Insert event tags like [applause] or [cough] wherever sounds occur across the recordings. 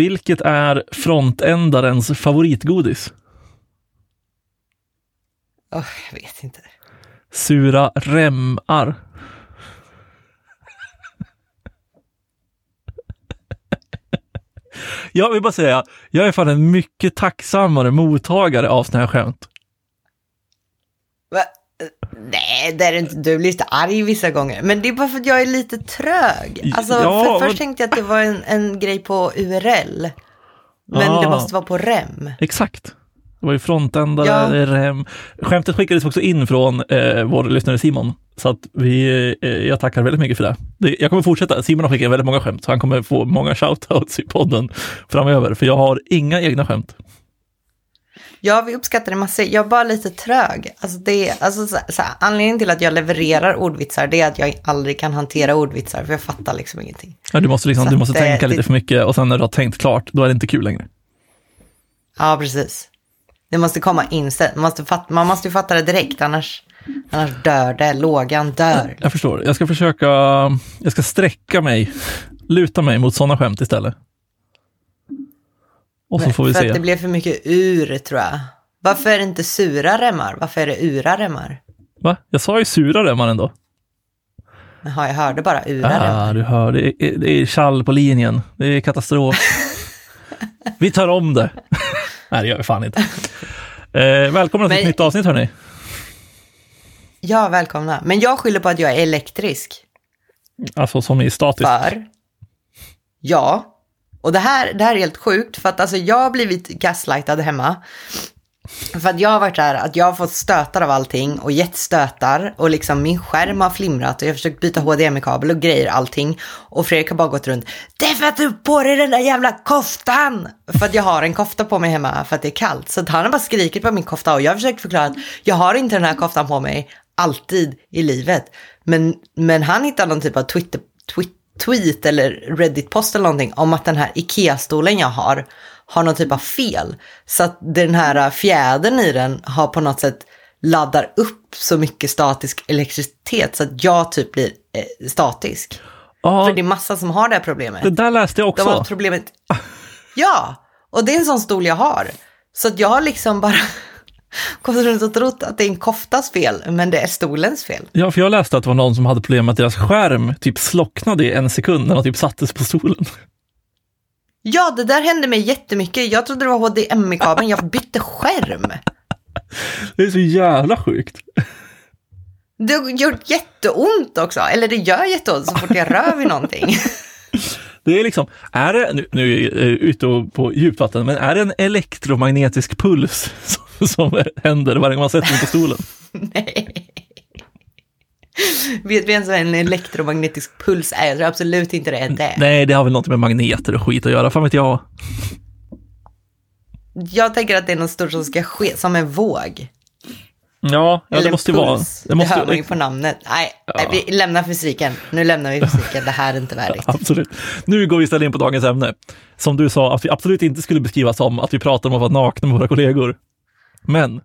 Vilket är frontändarens favoritgodis? Oh, jag vet inte. Sura remmar. Jag vill bara säga, jag är fan en mycket tacksammare mottagare av såna här skämt. Va? Nej, det är inte. Du blir lite arg vissa gånger. Men det är bara för att jag är lite trög. Alltså, Ja, för först tänkte jag att det var en, en grej på URL. Men det Ah. måste vara på REM. Exakt. Det var ju frontändare, Ja. rem. Skämtet skickades också in från eh, vår lyssnare Simon. Så att vi, eh, jag tackar väldigt mycket för det. det. Jag kommer fortsätta. Simon har skickat väldigt många skämt, så han kommer få många shoutouts i podden framöver. För jag har inga egna skämt. Ja, vi uppskattar det massor. Jag är bara lite trög. Alltså det, alltså så, så anledningen till att jag levererar ordvitsar det är att jag aldrig kan hantera ordvitsar för jag fattar liksom ingenting. Ja, du måste, liksom, Så du att, måste eh, tänka det- lite för mycket och sen när du har tänkt klart, då är det inte kul längre. Ja, precis. Det måste komma inställt. Man måste, fatta, man måste ju fatta det direkt, annars, annars dör det. Lågan dör. Jag förstår. Jag ska försöka, jag ska sträcka mig, luta mig mot sådana skämt istället. Och så får vi för se. att det blev för mycket ur, tror jag. Varför är det inte sura remmar? Varför är det ura remmar? Va? Jag sa ju sura remmar ändå. Jaha, jag hörde bara ura remmar. Ah, du hör, det är, det är kall på linjen. Det är katastrof. [laughs] vi tar om det. [laughs] Nej, det gör vi fan inte. Eh, välkomna till ett Men- nytt avsnitt hörni. Ja, välkomna. Men jag skyller på att jag är elektrisk. Alltså som i statiskt. För, ja, och det här, det här är helt sjukt för att alltså jag har blivit gaslightad hemma. För att jag har varit där att jag har fått stötar av allting och gett stötar och liksom min skärm har flimrat och jag har försökt byta HDMI-kabel och grejer allting. Och Fredrik har bara gått runt. Det är för att du har på dig den där jävla koftan! För att jag har en kofta på mig hemma för att det är kallt. Så att han har bara skrikit på min kofta och jag har försökt förklara att jag har inte den här koftan på mig alltid i livet. Men, men han hittar någon typ av Twitter, Twitter tweet eller Reddit-post eller någonting om att den här IKEA-stolen jag har har någon typ av fel. Så att den här fjädern i den har på något sätt laddar upp så mycket statisk elektricitet så att jag typ blir eh, statisk. Ja, För det är massa som har det här problemet. det där läste jag De har också. problemet. [laughs] Ja, och det är en sån stol jag har. Så att jag har liksom bara gått runt och trott att det är en koftas fel, men det är stolens fel. Ja, för jag läste att det var någon som hade problem med att deras skärm typ slocknade i en sekund när de typ sattes på stolen. Ja, det där hände mig jättemycket. Jag trodde det var HDMI-kabeln, jag bytte skärm. Det är så jävla sjukt. Det har gjort jätteont också, eller det gör jätteont så fort jag rör vid någonting. [laughs] Det är liksom, är det, nu, nu är jag ute på djupt vatten, men är det en elektromagnetisk puls som, [laughs] som händer varje gång man sätter sig på stolen? [laughs] Nej. Vet vi ens vad en elektromagnetisk puls är? Jag tror absolut inte det är det. Nej, det har väl något med magneter och skit att göra, fan vet jag. Jag tänker att det är något stort som ska ske, som en våg. Ja, ja det måste ju vara. Det måste hör man ju på namnet. Nej, nej, vi lämnar fysiken. Nu lämnar vi [laughs] fysiken. Det här är inte värdigt. absolut. Nu går vi istället in på dagens ämne. Som du sa, att vi absolut inte skulle beskriva som att vi pratar om att vara nakna med våra kollegor. Men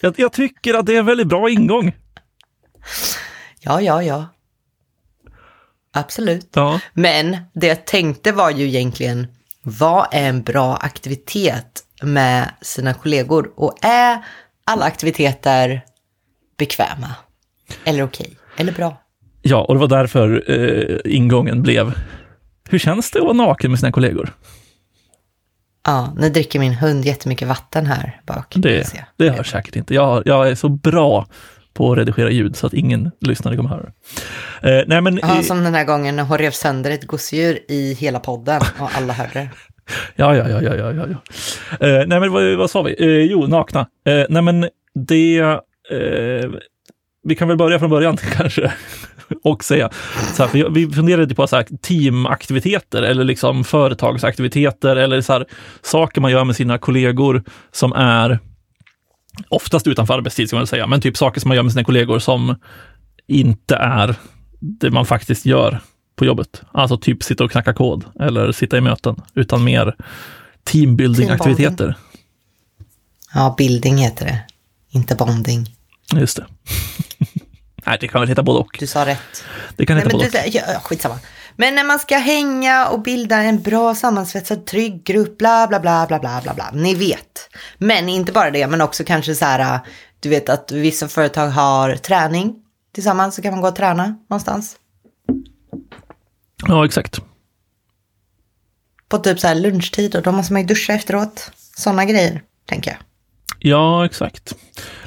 jag, jag tycker att det är en väldigt bra ingång. Ja, ja, ja. Absolut. Ja, Men det jag tänkte var ju egentligen, vad är en bra aktivitet med sina kollegor? Och är alla aktiviteter bekväma? Eller okej? Eller bra? ja och det var därför eh, ingången blev, hur känns det att vara naken med sina kollegor? Ja, nu dricker min hund jättemycket vatten här bak. Det, det hör säkert inte. Jag, jag är så bra på att redigera ljud så att ingen lyssnare kommer höra det. Eh, nej men, Ja, som den här gången när hon rev sönder ett gosedjur i hela podden och alla hörde det. [laughs] Ja, ja, ja, ja, ja, ja. Eh, nej, men vad, vad sa vi? Eh, jo, nakna. Eh, nej, men det... Vi kan väl börja från början [laughs] kanske och säga. Så här, vi funderade på så här, teamaktiviteter eller liksom företagsaktiviteter eller så här, saker man gör med sina kollegor som är oftast utanför arbetstid, ska man säga, men typ saker som man gör med sina kollegor som inte är det man faktiskt gör på jobbet. Alltså typ sitta och knacka kod eller sitta i möten, utan mer teambuilding-aktiviteter. Ja, bilding heter det. Inte bonding. Just det. Nej, det kan väl heta både och. Du sa rätt. Det kan Nej, heta men både du, och. ja, skitsamma. Men när man ska hänga och bilda en bra sammansvetsad trygg grupp, bla bla bla bla bla bla bla. Ni vet. Men inte bara det, men också kanske så här, du vet att vissa företag har träning tillsammans, så kan man gå och träna någonstans. Ja, exakt. På typ så här lunchtid och då måste man ju duscha efteråt. Sådana grejer, tänker jag. Ja, exakt.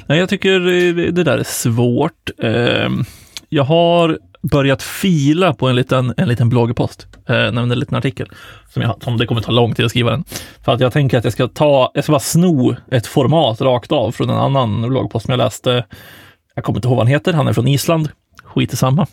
Nej, jag tycker eh, det där är svårt. Ehm, jag har börjat fila på en liten, en liten bloggpost, eh, en liten artikel, som, jag, som det kommer ta lång tid att skriva den. För att jag tänker att jag ska ta, jag ska bara sno ett format rakt av från en annan bloggpost som jag läste. Jag kommer inte ihåg vad han heter, han är från Island, skit i samma.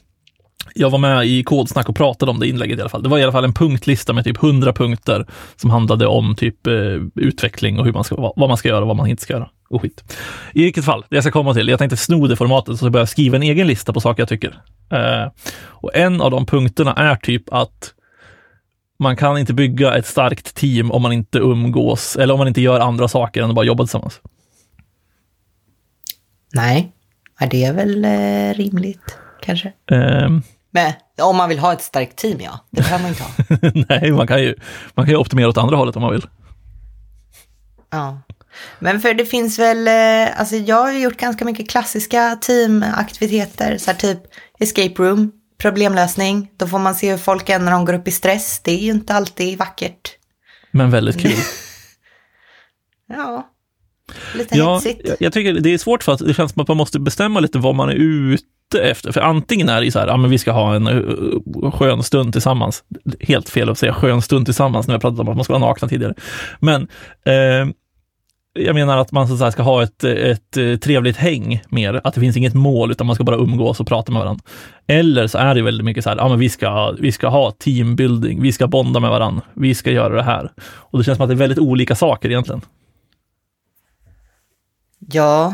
Jag var med i Kodsnack och pratade om det inlägget i alla fall. Det var i alla fall en punktlista med typ 100 punkter som handlade om typ eh, utveckling och hur man ska, vad man ska göra och vad man inte ska göra och skit. I vilket fall, det jag ska komma till, jag tänkte sno det formatet så börja skriva en egen lista på saker jag tycker. Eh, och en av de punkterna är typ att man kan inte bygga ett starkt team om man inte umgås eller om man inte gör andra saker än att bara jobba tillsammans. Nej, det är väl eh, rimligt kanske. Eh, Men om man vill ha ett starkt team, ja. Det kan man inte ha. [laughs] nej, man kan, ju, man kan ju optimera åt andra hållet om man vill. Ja. Men för det finns väl, eh, alltså jag har ju gjort ganska mycket klassiska teamaktiviteter, så här typ escape room, problemlösning. Då får man se hur folk är när de går upp i stress. Det är ju inte alltid vackert. Men väldigt kul. [laughs] ja, lite ja, hetsigt. jag, jag tycker det är svårt för att det känns som att man måste bestämma lite vad man är ute efter. För antingen är det så här, ja men vi ska ha en uh, skön stund tillsammans. Helt fel att säga skön stund tillsammans när jag pratat om att man ska vara nakna tidigare. Men eh, jag menar att man så ska ha ett, ett, ett trevligt häng mer, att det finns inget mål utan man ska bara umgås och prata med varandra. Eller så är det väldigt mycket så här, ja men vi ska, vi ska ha teambuilding, vi ska bonda med varandra, vi ska göra det här. Och det känns som att det är väldigt olika saker egentligen. Ja,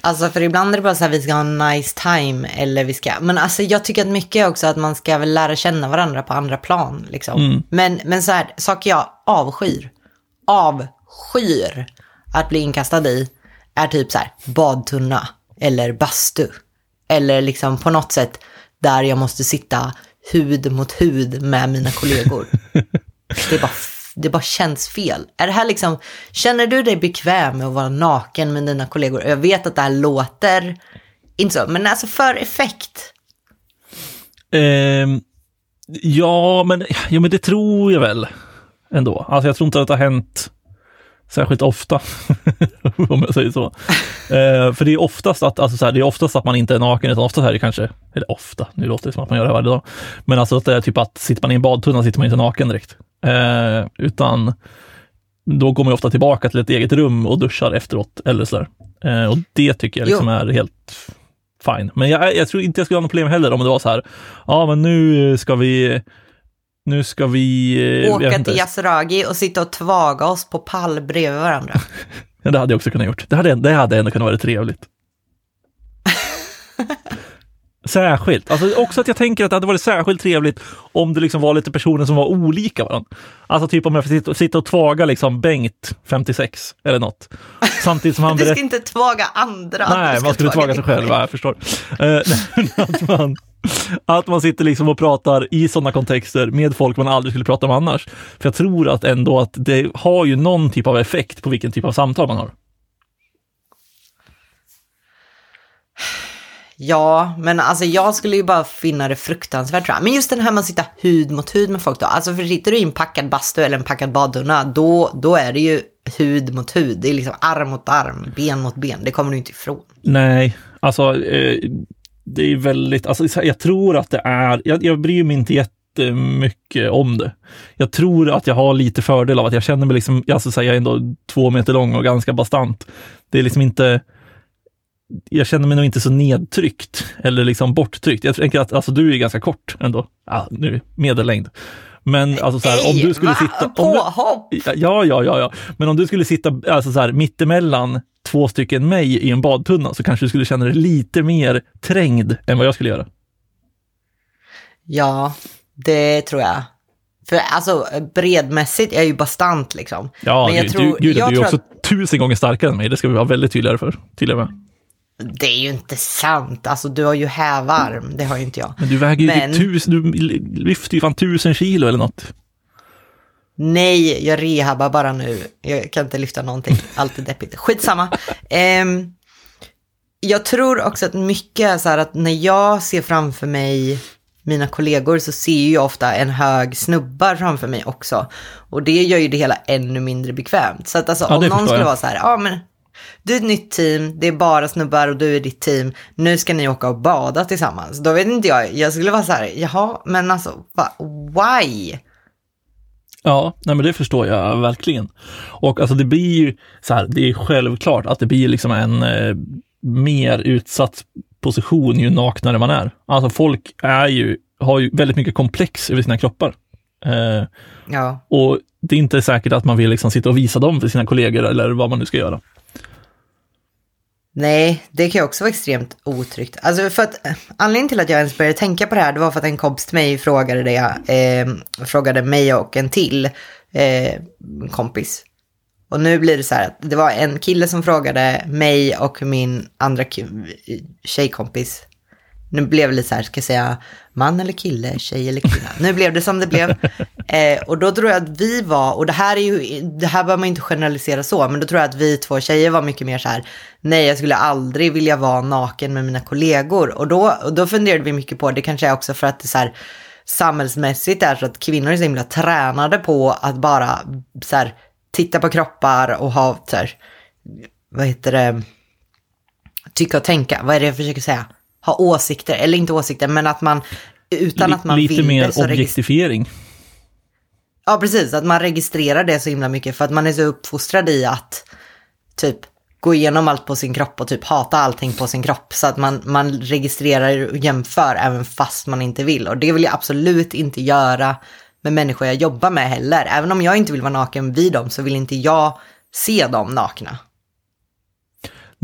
alltså för ibland är det bara så här vi ska ha en nice time eller vi ska, men alltså jag tycker att mycket också att man ska väl lära känna varandra på andra plan liksom. Mm. Men, men så här, saker jag avskyr, avskyr att bli inkastad i är typ så här badtunna eller bastu. Eller liksom på något sätt där jag måste sitta hud mot hud med mina kollegor. [laughs] Det bara det bara känns fel. Är det här liksom, känner du dig bekväm med att vara naken med dina kollegor? Jag vet att det här låter, inte så, men alltså för effekt. Ehm, ja, men, ja, men det tror jag väl ändå. Alltså jag tror inte att det har hänt särskilt ofta, [laughs] om jag säger så. Eh, för det är oftast att, alltså så här, det är oftast att man inte är naken, utan oftast är det kanske, eller ofta, nu låter det som att man gör det varje dag, men alltså att det är typ att sitter man i en badtunna sitter man inte naken direkt. Eh, utan då går man ofta tillbaka till ett eget rum och duschar efteråt eller sådär. Eh, och det tycker jag liksom är helt fine. Men jag, jag tror inte jag skulle ha något problem heller om det var så här, ja men nu ska vi nu ska vi... eh, Åka till Yasuragi och sitta och tvaga oss på pall bredvid varandra. [laughs] Ja, det hade jag också kunnat gjort. Det hade, det hade ändå kunnat vara trevligt. [laughs] Särskilt. Alltså också att jag tänker att det hade varit särskilt trevligt om det liksom var lite personer som var olika varandra. Alltså typ om jag får sitta, och tvaga liksom Bengt, 56, eller något. Samtidigt som han [laughs] Du ska inte tvaga andra. Nej, man skulle tvaga sig själv, ja, jag förstår. Eh, [laughs] att, man, att man sitter liksom och pratar i sådana kontexter med folk man aldrig skulle prata med annars. För jag tror att ändå att det har ju någon typ av effekt på vilken typ av samtal man har. Ja, men alltså jag skulle ju bara finna det fruktansvärt tror jag. Men just den här med att sitta hud mot hud med folk då. Alltså för sitter du i en packad bastu eller en packad badtunna, då, då är det ju hud mot hud. Det är liksom arm mot arm, ben mot ben. Det kommer du inte ifrån. Nej, alltså eh, det är väldigt, alltså jag tror att det är, jag, jag bryr mig inte jättemycket om det. Jag tror att jag har lite fördel av att jag känner mig liksom, alltså jag är ändå två meter lång och ganska bastant. Det är liksom inte, jag känner mig nog inte så nedtryckt eller liksom borttryckt. Jag tänker att alltså, du är ganska kort ändå. Ja, nu medellängd. Men alltså så här, om du skulle sitta... Om du, ja, ja, ja, ja. Men om du skulle sitta alltså så här, mittemellan två stycken mig i en badtunna så kanske du skulle känna dig lite mer trängd än vad jag skulle göra. Ja, det tror jag. För alltså bredmässigt är jag ju bastant liksom. Ja, Men jag du, tror, gud, jag du är tror också att, tusen gånger starkare än mig. Det ska vi vara väldigt tydligare för. Tydliga med. Det är ju inte sant. Alltså du har ju hävarm, det har ju inte jag. Men du väger ju Men- typ tusen, du lyfter ju fan tusen kilo eller något. Nej, jag rehabbar bara nu. Jag kan inte lyfta någonting. Allt är deppigt. Skitsamma. Ehm, jag tror också att mycket är så här att när jag ser framför mig mina kollegor så ser jag ofta en hög snubbar framför mig också. Och det gör ju det hela ännu mindre bekvämt. Så att alltså, Ja, om någon skulle vara så här, ja men du är ett nytt team, det är bara snubbar och du är ditt team, nu ska ni åka och bada tillsammans. Då vet inte jag, jag skulle vara så här, jaha, men alltså, va, why? Ja, nej men det förstår jag verkligen. Och alltså det blir ju så här, det är självklart att det blir liksom en eh, mer utsatt position ju naknare man är. Alltså folk är ju, har ju väldigt mycket komplex över sina kroppar. Eh, Ja. och det är inte säkert att man vill liksom sitta och visa dem för sina kollegor eller vad man nu ska göra. Nej, det kan ju också vara extremt otryggt. Alltså för att anledningen till att jag ens började tänka på det här, det var för att en kompis till mig frågade det, eh, frågade mig och en till eh, kompis. Och nu blir det så här att det var en kille som frågade mig och min andra tjejkompis. Nu blev det lite så här, ska jag säga man eller kille, tjej eller kvinna. Nu blev det som det blev. [laughs] Eh, och då tror jag att vi var, och det här är ju, det här behöver man inte generalisera så, men då tror jag att vi två tjejer var mycket mer så här, nej jag skulle aldrig vilja vara naken med mina kollegor. Och då, och då funderade vi mycket på, det kanske är också för att det så här, samhällsmässigt är så att kvinnor är så himla tränade på att bara så här, titta på kroppar och ha så här, vad heter det, tycka och tänka, vad är det jag försöker säga? Ha åsikter, eller inte åsikter, men att man utan att man Lite vill mer det så objektifiering. Ja, precis. Att man registrerar det så himla mycket för att man är så uppfostrad i att typ gå igenom allt på sin kropp och typ hata allting på sin kropp. Så att man, man registrerar och jämför även fast man inte vill. Och det vill jag absolut inte göra med människor jag jobbar med heller. Även om jag inte vill vara naken vid dem så vill inte jag se dem nakna.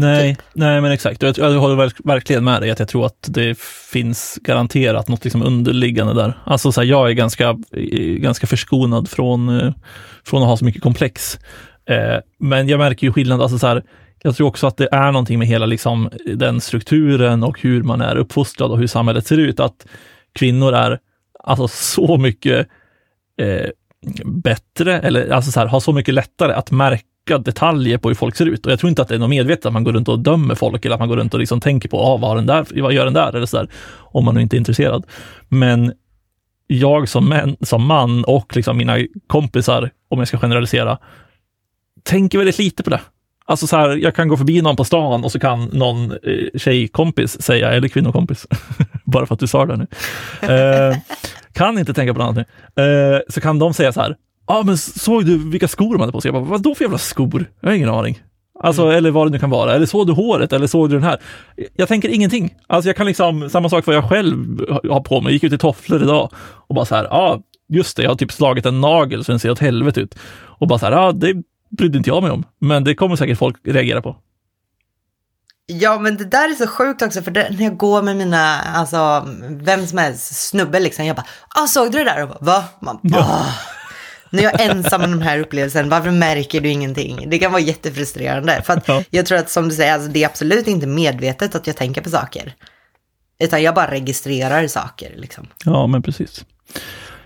Nej, Typ. nej men exakt. Jag, jag håller verk- verkligen med dig att jag tror att det finns garanterat något liksom underliggande där. Alltså så här, jag är ganska, ganska förskonad från, eh, från att ha så mycket komplex. Eh, men jag märker ju skillnad, alltså så här, jag tror också att det är någonting med hela liksom, den strukturen och hur man är uppfostrad och hur samhället ser ut, att kvinnor är alltså så mycket eh, bättre, eller alltså så här, har så mycket lättare att märka detaljer på hur folk ser ut. Och jag tror inte att det är något medvetet att man går runt och dömer folk eller att man går runt och liksom tänker på, ah, vad, den där, vad gör den där, eller så där, om man nu inte är intresserad. Men jag som, män, som man och liksom mina kompisar, om jag ska generalisera, tänker väldigt lite på det. Alltså så här, jag kan gå förbi någon på stan och så kan någon eh, tjejkompis säga, eller kvinnokompis, [laughs] bara för att du sa det nu. Eh, kan inte tänka på något annat nu. Eh, så kan de säga så här, ah, men såg du vilka skor de hade på sig? Jag bara, vad då för jävla skor? Jag har ingen aning. Alltså, eller vad det nu kan vara. Eller såg du håret? Eller såg du den här? Jag tänker ingenting. Alltså jag kan liksom, samma sak vad jag själv har på mig. Jag gick ut i tofflor idag och bara så här, ja, ah, just det, jag har typ slagit en nagel så den ser åt helvete ut. Och bara så här, ja, ah, det brydde inte jag mig om. Men det kommer säkert folk reagera på. Ja, men det där är så sjukt också, för det, när jag går med mina, alltså, vem som helst, snubbe liksom, jag bara, ah, såg du det där? Och bara, Va? Man, Ja. "Ah." När jag är ensam med den här upplevelsen, varför märker du ingenting? Det kan vara jättefrustrerande. För att Ja. jag tror att som du säger, alltså, det är absolut inte medvetet att jag tänker på saker. Utan jag bara registrerar saker liksom. Ja, men precis.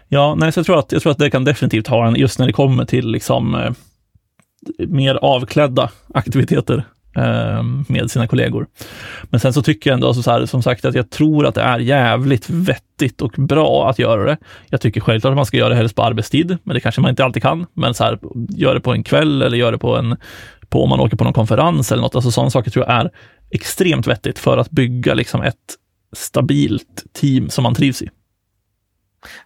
Ja, nej, så jag tror att, jag tror att det kan definitivt ha en, just när det kommer till liksom eh, mer avklädda aktiviteter Ehm, med sina kollegor. Men sen så tycker jag ändå, alltså så här, som sagt, att jag tror att det är jävligt vettigt och bra att göra det. Jag tycker självklart att man ska göra det helst på arbetstid, men det kanske man inte alltid kan. Men så här, gör det på en kväll eller gör det på en, på om man åker på någon konferens eller något. Alltså sådana saker tror jag är extremt vettigt för att bygga liksom ett stabilt team som man trivs i.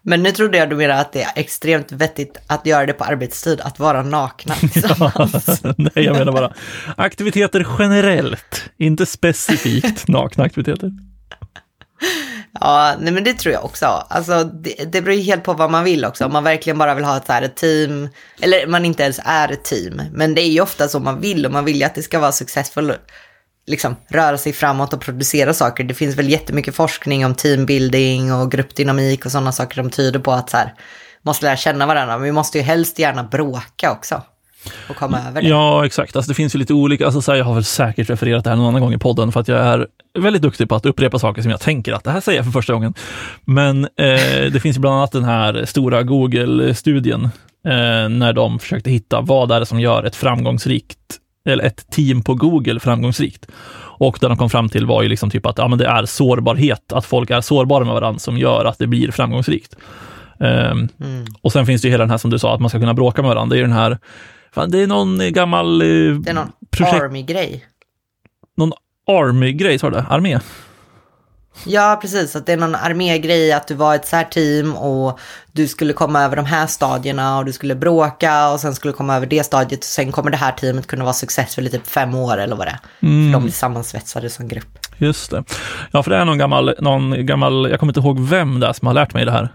Men nu trodde jag du menade att det är extremt vettigt att göra det på arbetstid, att vara nakna [laughs] tillsammans. Nej, jag menar bara aktiviteter generellt, inte specifikt [laughs] nakna aktiviteter. Ja, nej men det tror jag också. Alltså, det, det beror ju helt på vad man vill också. Om man verkligen bara vill ha ett, så här, ett team, eller man inte ens är ett team. Men det är ju ofta så man vill och man vill ju att det ska vara successful, liksom röra sig framåt och producera saker. Det finns väl jättemycket forskning om teambuilding och gruppdynamik och sådana saker som tyder på att så här, måste lära känna varandra. Men vi måste ju helst gärna bråka också. och komma över det. Ja, exakt. Alltså, det finns ju lite olika, alltså, så här, jag har väl säkert refererat det här någon annan gång i podden för att jag är väldigt duktig på att upprepa saker som jag tänker att det här säger jag för första gången. Men eh, det finns ju bland annat den här stora Google-studien eh, när de försökte hitta vad är det som gör ett framgångsrikt eller ett team på Google framgångsrikt. Och det de kom fram till var ju liksom typ att ja, men det är sårbarhet, att folk är sårbara med varandra som gör att det blir framgångsrikt. Um, mm. Och sen finns det ju hela den här som du sa, att man ska kunna bråka med varandra. Det är den här, fan, det är någon gammal... Uh, det är någon projekt... army-grej. Någon army-grej, sa du det? Armé? Ja, precis. Att det är någon armégrej att du var ett så här team och du skulle komma över de här stadierna och du skulle bråka och sen skulle du komma över det stadiet och sen kommer det här teamet kunna vara successful i typ fem år eller vad det är. Mm. För de blir sammansvetsade som grupp. Just det. Ja, för det är någon gammal, någon gammal, jag kommer inte ihåg vem det är som har lärt mig det här.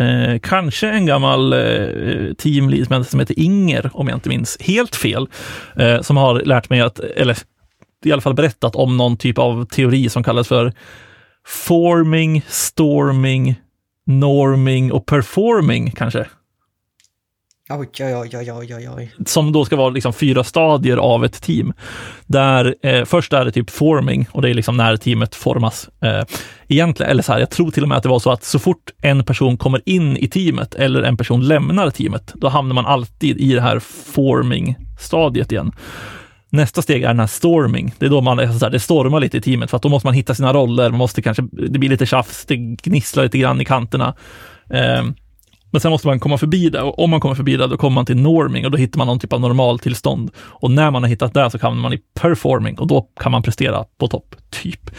Eh, kanske en gammal eh, teamlead som heter Inger, om jag inte minns helt fel, eh, som har lärt mig att, eller i alla fall berättat om någon typ av teori som kallas för forming, storming, norming och performing kanske. Oj, oj, oj, oj, oj, oj. Som då ska vara liksom fyra stadier av ett team. Där eh, först är det typ forming och det är liksom när teamet formas. Eh, egentligen, eller så här, jag tror till och med att det var så att så fort en person kommer in i teamet eller en person lämnar teamet, då hamnar man alltid i det här forming-stadiet igen. Nästa steg är den här storming. Det är då man alltså så här, det stormar lite i teamet för att då måste man hitta sina roller. Man måste kanske, det blir lite tjafs, det gnisslar lite grann i kanterna. Eh, men sen måste man komma förbi det och om man kommer förbi det, då kommer man till norming och då hittar man någon typ av normaltillstånd. Och när man har hittat det så kan man i performing och då kan man prestera på topp, typ.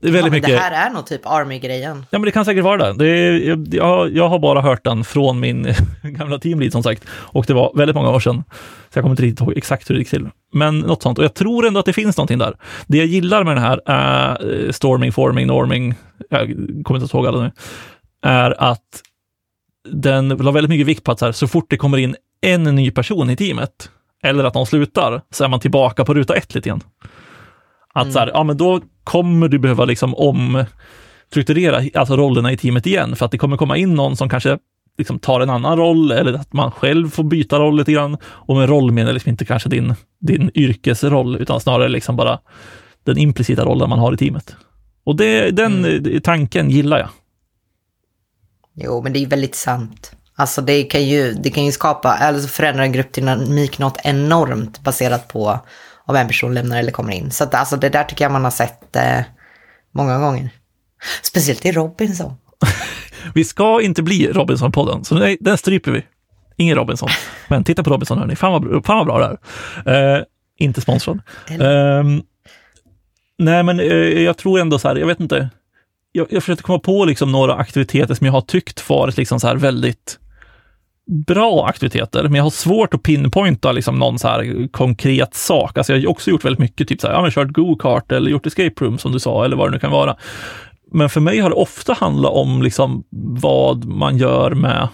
Det är väldigt ja, mycket... Det här är nog typ Army-grejen. Ja, men det kan säkert vara det. det är, jag, jag har bara hört den från min [laughs] gamla teamlead som sagt. Och det var väldigt många år sedan. Så jag kommer inte riktigt ihåg exakt hur det gick till. Men något sånt. Och jag tror ändå att det finns någonting där. Det jag gillar med den här är uh, storming, forming, norming, jag kommer inte ihåg alla nu, är att den la väldigt mycket vikt på att så, här, så fort det kommer in en ny person i teamet, eller att de slutar, så är man tillbaka på ruta ett lite grann. Att mm. så här, ja men då kommer du behöva liksom omstrukturera alltså rollerna i teamet igen, för att det kommer komma in någon som kanske liksom tar en annan roll eller att man själv får byta roll lite grann. Och med roll menar jag liksom inte kanske din, din yrkesroll, utan snarare liksom bara den implicita rollen man har i teamet. Och det, den mm. tanken gillar jag. Jo, men det är väldigt sant. Alltså det kan ju, det kan ju skapa, eller förändra en gruppdynamik något enormt baserat på om en person lämnar eller kommer in. Så att, alltså det där tycker jag man har sett eh, många gånger. Speciellt i Robinson. [laughs] vi ska inte bli Robinson-podden, så nej, den stryper vi. Ingen Robinson. Men titta på Robinson hörni, fan vad, fan vad bra det är. Eh, inte sponsrad. Eh, nej men eh, jag tror ändå så här, jag vet inte. Jag, jag försökte komma på liksom några aktiviteter som jag har tyckt varit liksom så här väldigt bra aktiviteter, men jag har svårt att pinpointa liksom någon så här konkret sak. Alltså jag har också gjort väldigt mycket, typ så här, ja, men kört go-kart eller gjort escape room som du sa, eller vad det nu kan vara. Men för mig har det ofta handlat om liksom vad man gör med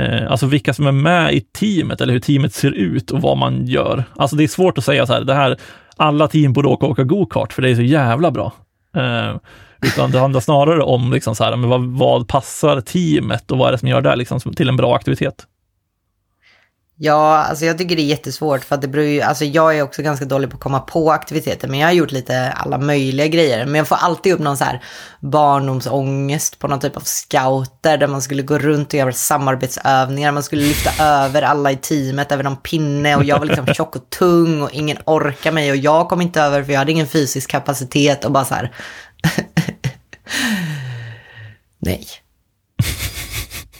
eh, Alltså vilka som är med i teamet eller hur teamet ser ut och vad man gör. Alltså det är svårt att säga så här, det här, alla team borde åka och åka go-kart för det är så jävla bra. Eh, utan det handlar snarare om liksom så här, men vad, vad passar teamet och vad är det som gör det liksom, till en bra aktivitet? Ja, alltså jag tycker det är jättesvårt för att det beror ju, alltså jag är också ganska dålig på att komma på aktiviteter, men jag har gjort lite alla möjliga grejer. Men jag får alltid upp någon så här barndomsångest på någon typ av scouter där man skulle gå runt och göra samarbetsövningar, man skulle lyfta [laughs] över alla i teamet över någon pinne och jag var liksom tjock och tung och ingen orkar mig och jag kom inte över för jag hade ingen fysisk kapacitet och bara så här. [laughs] Nej.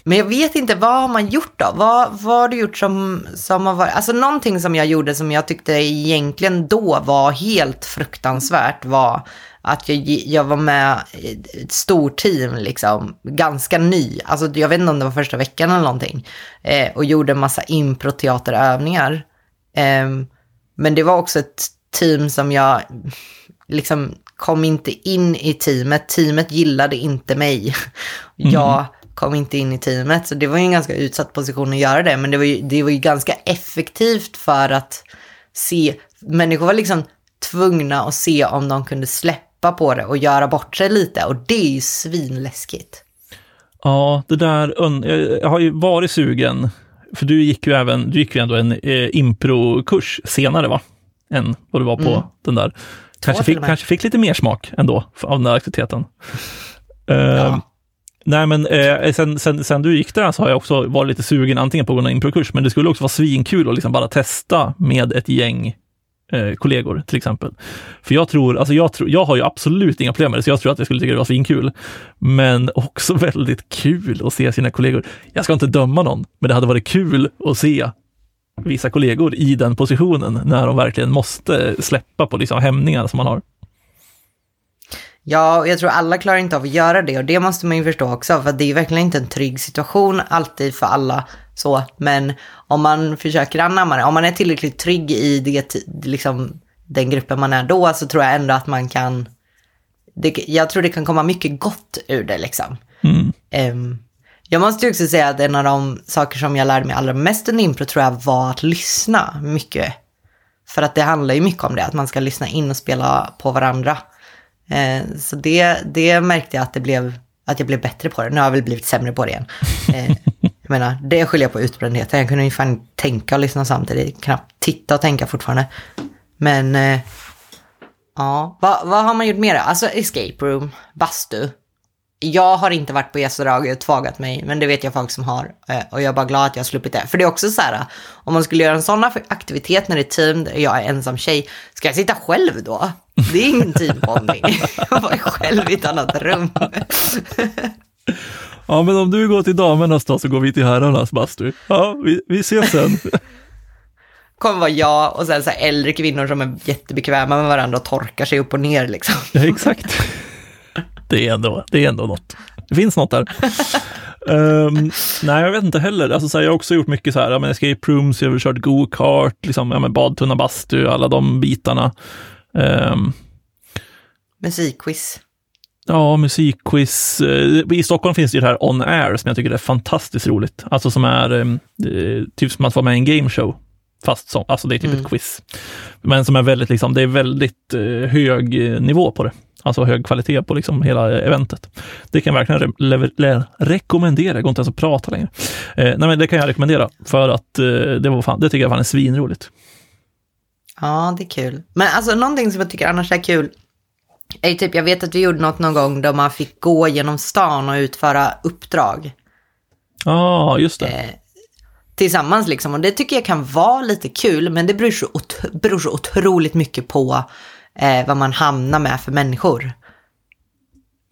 Men jag vet inte, vad har man gjort då? Vad, vad har du gjort som, som har varit... Alltså någonting som jag gjorde som jag tyckte egentligen då var helt fruktansvärt var att jag, jag var med i ett stort team, liksom, ganska ny. Alltså jag vet inte om det var första veckan eller någonting. Eh, och gjorde en massa improteaterövningar. Eh, men det var också ett team som jag liksom kom inte in i teamet. Teamet gillade inte mig. Mm. [laughs] Jag mhm kom inte in i teamet. Så det var ju en ganska utsatt position att göra det. Men det var ju, det var ju ganska effektivt för att se. Människor var liksom tvungna att se om de kunde släppa på det och göra bort sig lite. Och det är ju svinläskigt. Ja, det där, jag har ju varit sugen för du gick ju även, du gick ju ändå en eh, improkurs senare va? Än vad du var på Mm. den där. Kanske fick, kanske fick lite mer smak ändå av den där aktiviteten. Eh, Ja. Nej, men eh, sen, sen, sen du gick där så har jag också varit lite sugen antingen på att gå någon improkurs, men det skulle också vara svinkul att liksom bara testa med ett gäng eh, kollegor till exempel. För jag tror, alltså jag, tror, jag har ju absolut inga problem med det, så jag tror att jag skulle tycka det var svinkul. Men också [laughs] väldigt kul att se sina kollegor. Jag ska inte döma någon, men det hade varit kul att se vissa kollegor i den positionen när de verkligen måste släppa på liksom hämningar som man har. Ja, jag tror alla klarar inte av att göra det och det måste man ju förstå också för det är verkligen inte en trygg situation alltid för alla så. Men om man försöker anamma det, om man är tillräckligt trygg i det, liksom, den gruppen man är då så tror jag ändå att man kan, det, jag tror det kan komma mycket gott ur det liksom. Mm. Ehm, jag måste ju också säga att en av de saker som jag lärde mig allra mest under impro tror jag var att lyssna mycket. För att det handlar ju mycket om det, att man ska lyssna in och spela på varandra. Eh, så det, det märkte jag att, det blev, att jag blev bättre på det. Nu har jag väl blivit sämre på det igen. Eh, jag menar, det skyller jag på utbrändheten. Jag kunde ju fan tänka och lyssna samtidigt. Knappt titta och tänka fortfarande. Men, eh, ja, vad, vad har man gjort mer? Alltså escape room, bastu. Jag har inte varit på gästdrag och tvagat mig, men det vet jag folk som har. Eh, och jag är bara glad att jag har sluppit det. För det är också så här, om man skulle göra en sån aktivitet när det är team, där jag är ensam tjej, ska jag sitta själv då? Det är ingen teambonding. [laughs] Jag var själv i ett annat rum. [laughs] Ja, men om du går till damernas då så går vi till herrarnas bastu. Ja, vi, vi ses sen. [laughs] kommer vara jag och sen så här äldre kvinnor som är jättebekväma med varandra och torkar sig upp och ner liksom. Ja, exakt. Det är ändå, det är ändå något. Det finns något där. Ehm, nej, jag vet inte heller. Alltså, så här, jag har också gjort mycket så här, ja, men escape rooms, jag har kört go-kart, liksom, ja, badtunna, bastu, alla de bitarna. Ehm, Musikquiz. ja, musikquiz. Eh, I Stockholm finns det det här On Air som jag tycker är fantastiskt roligt. Alltså som är ehm, eh, typ som att vara med i en gameshow. Fast som, alltså det är typ Mm. ett quiz. Men som är väldigt, liksom, det är väldigt eh, hög nivå på det. Alltså hög kvalitet på liksom hela eventet. Det kan jag verkligen re le- rekommendera. Det går inte ens att prata längre. Eh, nej, men det kan jag rekommendera för att eh, det, var fan, det tycker jag fan är svinroligt. Ja, det är kul. Men alltså någonting som jag tycker annars är kul är ju typ, jag vet att vi gjorde något någon gång där man fick gå genom stan och utföra uppdrag Ja, ah, just det. eh, tillsammans liksom. Och det tycker jag kan vara lite kul, men det beror så, beror så otroligt mycket på eh, vad man hamnar med för människor.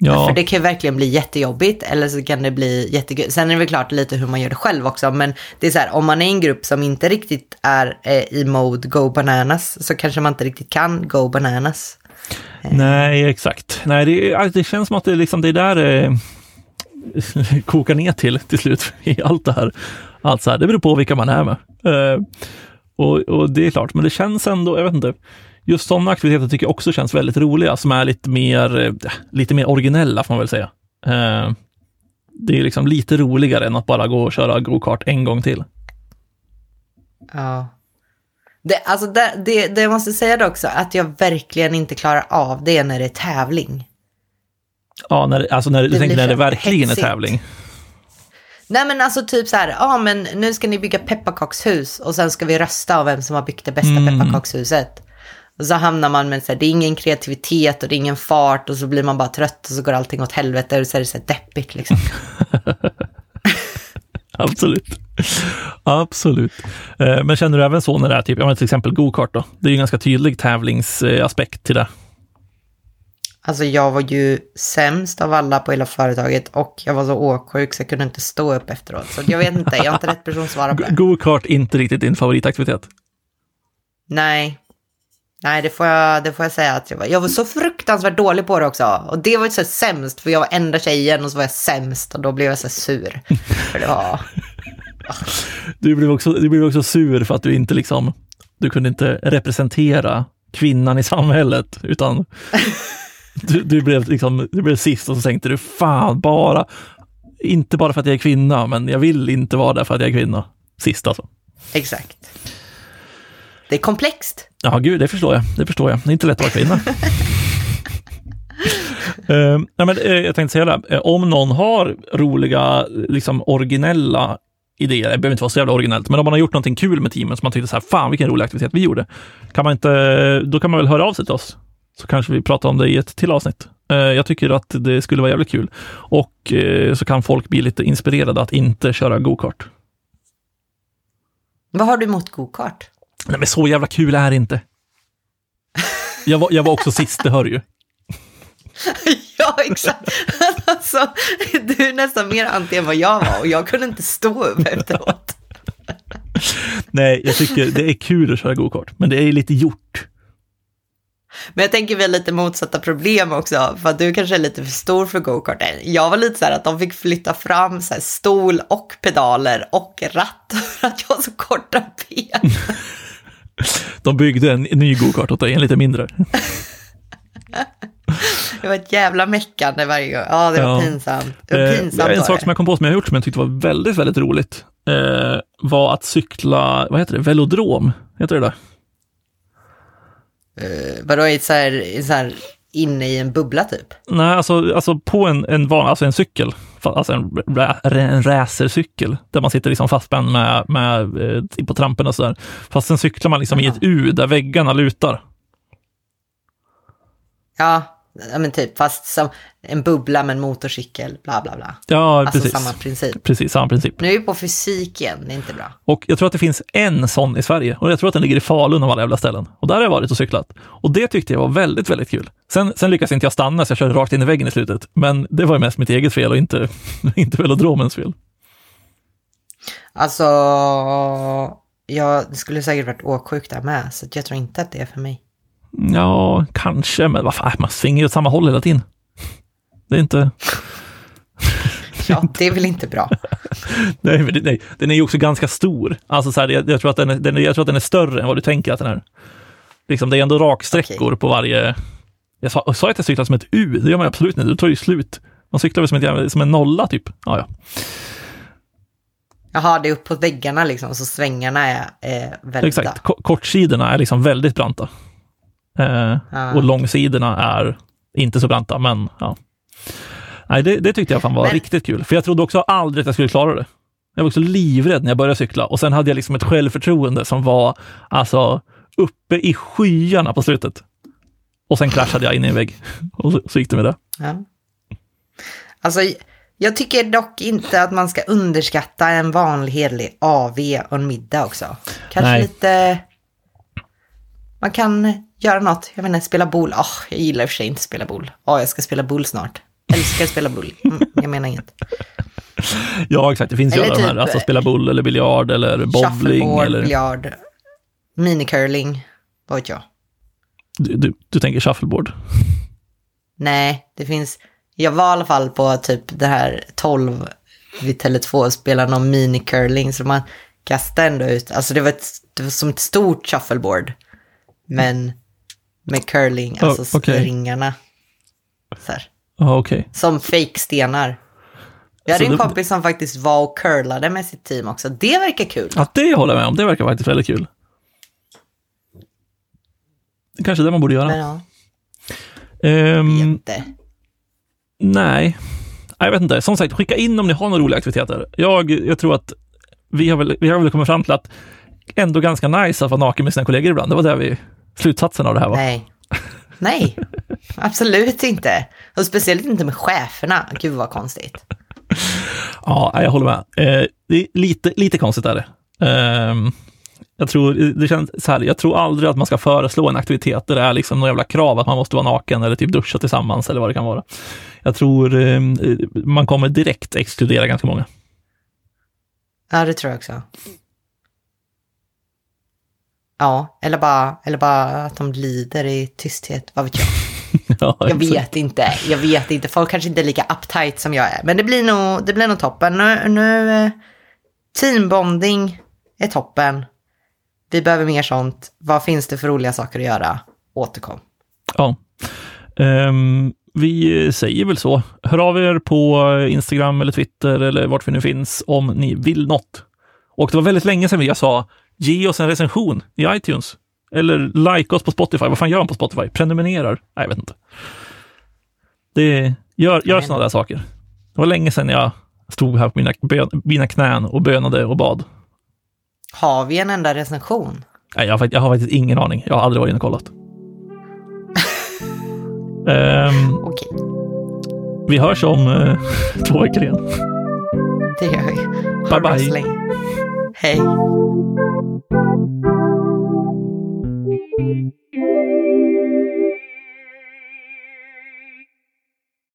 Ja, För det kan ju verkligen bli jättejobbigt eller så kan det bli jättekul. Sen är det väl klart lite hur man gör det själv också. Men det är så här, om man är i en grupp som inte riktigt är eh, i mode go bananas så kanske man inte riktigt kan go bananas. nej, exakt. Nej, det, det känns som att det, liksom, det där eh, [laughs] kokar ner till till slut [laughs] i allt det här. Allt så här, det beror på vilka man är med. Eh, och, och det är klart, men det känns ändå, jag vet inte, just sådana aktiviteter tycker jag också känns väldigt roliga, som är lite mer, eh, lite mer originella får man väl säga. Eh, det är liksom lite roligare än att bara gå och köra go-kart en gång till. Ja. Det, alltså det, det, det jag måste säga det också, att jag verkligen inte klarar av det är när det är tävling. Ja, när, alltså när, du tänker när det verkligen är hetsigt. tävling. Nej men alltså typ så här, ja men nu ska ni bygga pepparkakshus och sen ska vi rösta av vem som har byggt det bästa Mm. pepparkakshuset. Och så hamnar man med så här, det är ingen kreativitet och det är ingen fart och så blir man bara trött och så går allting åt helvete och så är det så här deppigt liksom. [laughs] Absolut. Absolut. Eh, Men känner du även så när det är typ, ja, men till exempel go-kart då? Det är ju en ganska tydlig tävlingsaspekt till det. Alltså jag var ju sämst av alla på hela företaget och jag var så åksjuk så jag kunde inte stå upp efteråt. Så jag vet inte, jag är inte rätt person att svara på det. Go-kart inte riktigt din favoritaktivitet. Nej. Nej, det får, jag, det får jag säga att jag var. Jag var så fruktansvärt dålig på det också. Och det var ju så sämst, för jag var enda tjejen och så var jag sämst och då blev jag så här sur. För det var... Du blev, också, du blev också sur för att du inte liksom, du kunde inte representera kvinnan i samhället, utan du, du, blev liksom, du blev sist och så tänkte du, fan bara, inte bara för att jag är kvinna, men jag vill inte vara där för att jag är kvinna. Sist alltså. Exakt. Det är komplext. Ja, gud, det förstår jag. Det förstår jag. Det är inte lätt att vara kvinna. [laughs] Eh, nej, men, eh, jag tänkte säga det, Eh, om någon har roliga, liksom originella idéer, det behöver inte vara så jävla originellt, men om man har gjort någonting kul med teamet som man tyckte så här, fan vilken rolig aktivitet vi gjorde. Kan man inte, då kan man väl höra av sig till oss, så kanske vi pratar om det i ett till avsnitt. Jag tycker att det skulle vara jävligt kul och så kan folk bli lite inspirerade att inte köra go-kart. Vad har du emot go-kart? Nej, men så jävla kul är det inte. Jag var, jag var också sist, det hör ju. [laughs] ja, exakt. [laughs] Alltså, du är nästan mer anti än vad jag var och jag kunde inte stå upp efteråt. [laughs] Nej, jag tycker det är kul att köra go-kart, men det är lite gjort. Men jag tänker väl lite motsatta problem också, för att du kanske är lite för stor för go-karten. Jag var lite så här att de fick flytta fram så här stol och pedaler och ratt för att jag har så korta ben. De byggde en ny go-kart åt dig, en lite mindre. Det var ett jävla meckande varje gång. Ja, det var Ja. pinsamt. Det var Eh, pinsamt en sak det. som jag kom på som jag har gjort som jag tyckte var väldigt, väldigt roligt eh, var att cykla, vad heter det, velodrom? Heter det där? Eh, Vadå, i så här, i så här inne i en bubbla typ? Nej, alltså, alltså på en, en, van, alltså en cykel, alltså en, en racercykel, där man sitter liksom fastspänd med, med, eh, på trampen och sådär. Fast sen cyklar man liksom i ett U där väggarna lutar. Ja, ja, men typ, fast som en bubbla med en motorcykel, bla bla bla. Ja, Alltså precis. samma princip. Precis, samma princip. Nu är vi på fysik igen, det är inte bra. Och jag tror att det finns en sån i Sverige och jag tror att den ligger i Falun av alla jävla ställen. Och där har jag varit och cyklat. Och det tyckte jag var väldigt, väldigt kul. Sen, sen lyckades inte jag stanna så jag körde rakt in i väggen i slutet. Men det var ju mest mitt eget fel och inte, [laughs] inte velodromens fel. Alltså, ja, det skulle säkert varit åksjuk där med, så jag tror inte att det är för mig. Ja, kanske, men vad fan, man svingar ju åt samma håll hela tiden. Det är inte... [laughs] Ja, det är väl inte bra. [laughs] Nej, men det- nej, den är ju också ganska stor. Alltså så här, jag, jag, tror att den är, den jag tror att den är större än vad du tänker att den är. Liksom, det är ändå raksträckor på varje... Jag sa, jag sa att jag cyklar som ett U, det gör man absolut inte, det tar ju slut. Man cyklar väl som, ett, som en nolla typ. Ja, ja. Jaha, det är upp på väggarna liksom, så svängarna är eh, väldigt Exakt, Ko- kortsidorna är liksom väldigt branta. Eh, Ja. Och långsidorna är inte så branta, men ja. Nej, det, det tyckte jag fan var Men- riktigt kul, för jag trodde också aldrig att jag skulle klara det. Jag var också livrädd när jag började cykla och sen hade jag liksom ett självförtroende som var alltså uppe i skyarna på slutet. Och sen kraschade jag in i en vägg och så, så gick det med det. Ja. Alltså, jag tycker dock inte att man ska underskatta en vanlig hederlig AV och en middag också. Kanske Nej. lite... Man kan göra något, jag menar spela boll. Åh, jag gillar i och för sig inte spela boll. Åh, jag ska spela boll snart. Älskar att spela boll. Mm, jag menar inget. Ja, exakt. Det finns ju alla de här, typ, alltså spela boll eller biljard eller bowling Shuffleboard, eller... biljard, minicurling, vad vet jag. Du, du, du tänker shuffleboard? Nej, det finns... Jag var i alla fall på typ det här 12 vid Tele2 och spelade någon minicurling så man kastade ändå ut, alltså det var, ett, det var som ett stort shuffleboard. Men med curling, Oh, alltså okej. ringarna. Så här, Ja, okej. som fake-stenar. Jag hade Så en det- kompis som faktiskt var och curlade med sitt team också. Det verkar kul. Ja, det håller jag med om. Det verkar faktiskt väldigt kul. Det är kanske det man borde göra. Men ja, Ehm, jätte. nej, jag vet inte. Som sagt, skicka in om ni har några roliga aktiviteter. Jag, jag tror att vi har, väl, vi har väl kommit fram till att ändå ganska nice att vara naken med sina kollegor ibland. Det var där vi, slutsatsen av det här var. Nej. Nej, [laughs] absolut inte. Och speciellt inte med cheferna. Gud vad konstigt. Ja, jag håller med. Eh, det är lite, lite konstigt är det. Ehm, jag tror, det känns så här, jag tror aldrig att man ska föreslå en aktivitet där det är liksom någon jävla krav att man måste vara naken eller typ duscha tillsammans eller vad det kan vara. Jag tror eh, man kommer direkt exkludera ganska många. Ja, det tror jag också. Ja, eller bara, eller bara att de lider i tysthet. Vad vet jag? [laughs] ja, Jag vet inte. Jag vet inte. Folk kanske inte är lika uptight som jag är. Men det blir nog, det blir nog toppen. Nu, nu eh, teambonding är toppen. Vi behöver mer sånt. Vad finns det för roliga saker att göra? Återkom. Ja. Ehm, vi säger väl så. Hör av er på Instagram eller Twitter eller vart vi nu finns om ni vill något. Och det var väldigt länge sedan jag sa ge oss en recension i iTunes. Eller like oss på Spotify. Vad fan gör man på Spotify? Prenumererar? Nej, jag vet inte. Det, gör gör sådana där saker. Det var länge sedan jag stod här på mina, bön, mina knän och bönade och bad. Har vi en enda recension? Nej, jag, har jag har faktiskt ingen aning. Jag har aldrig varit inne och kollat. [laughs] Ehm, Okej, vi hörs om eh, [laughs] två veckor igen. det gör vi. Bye, bye. Hej!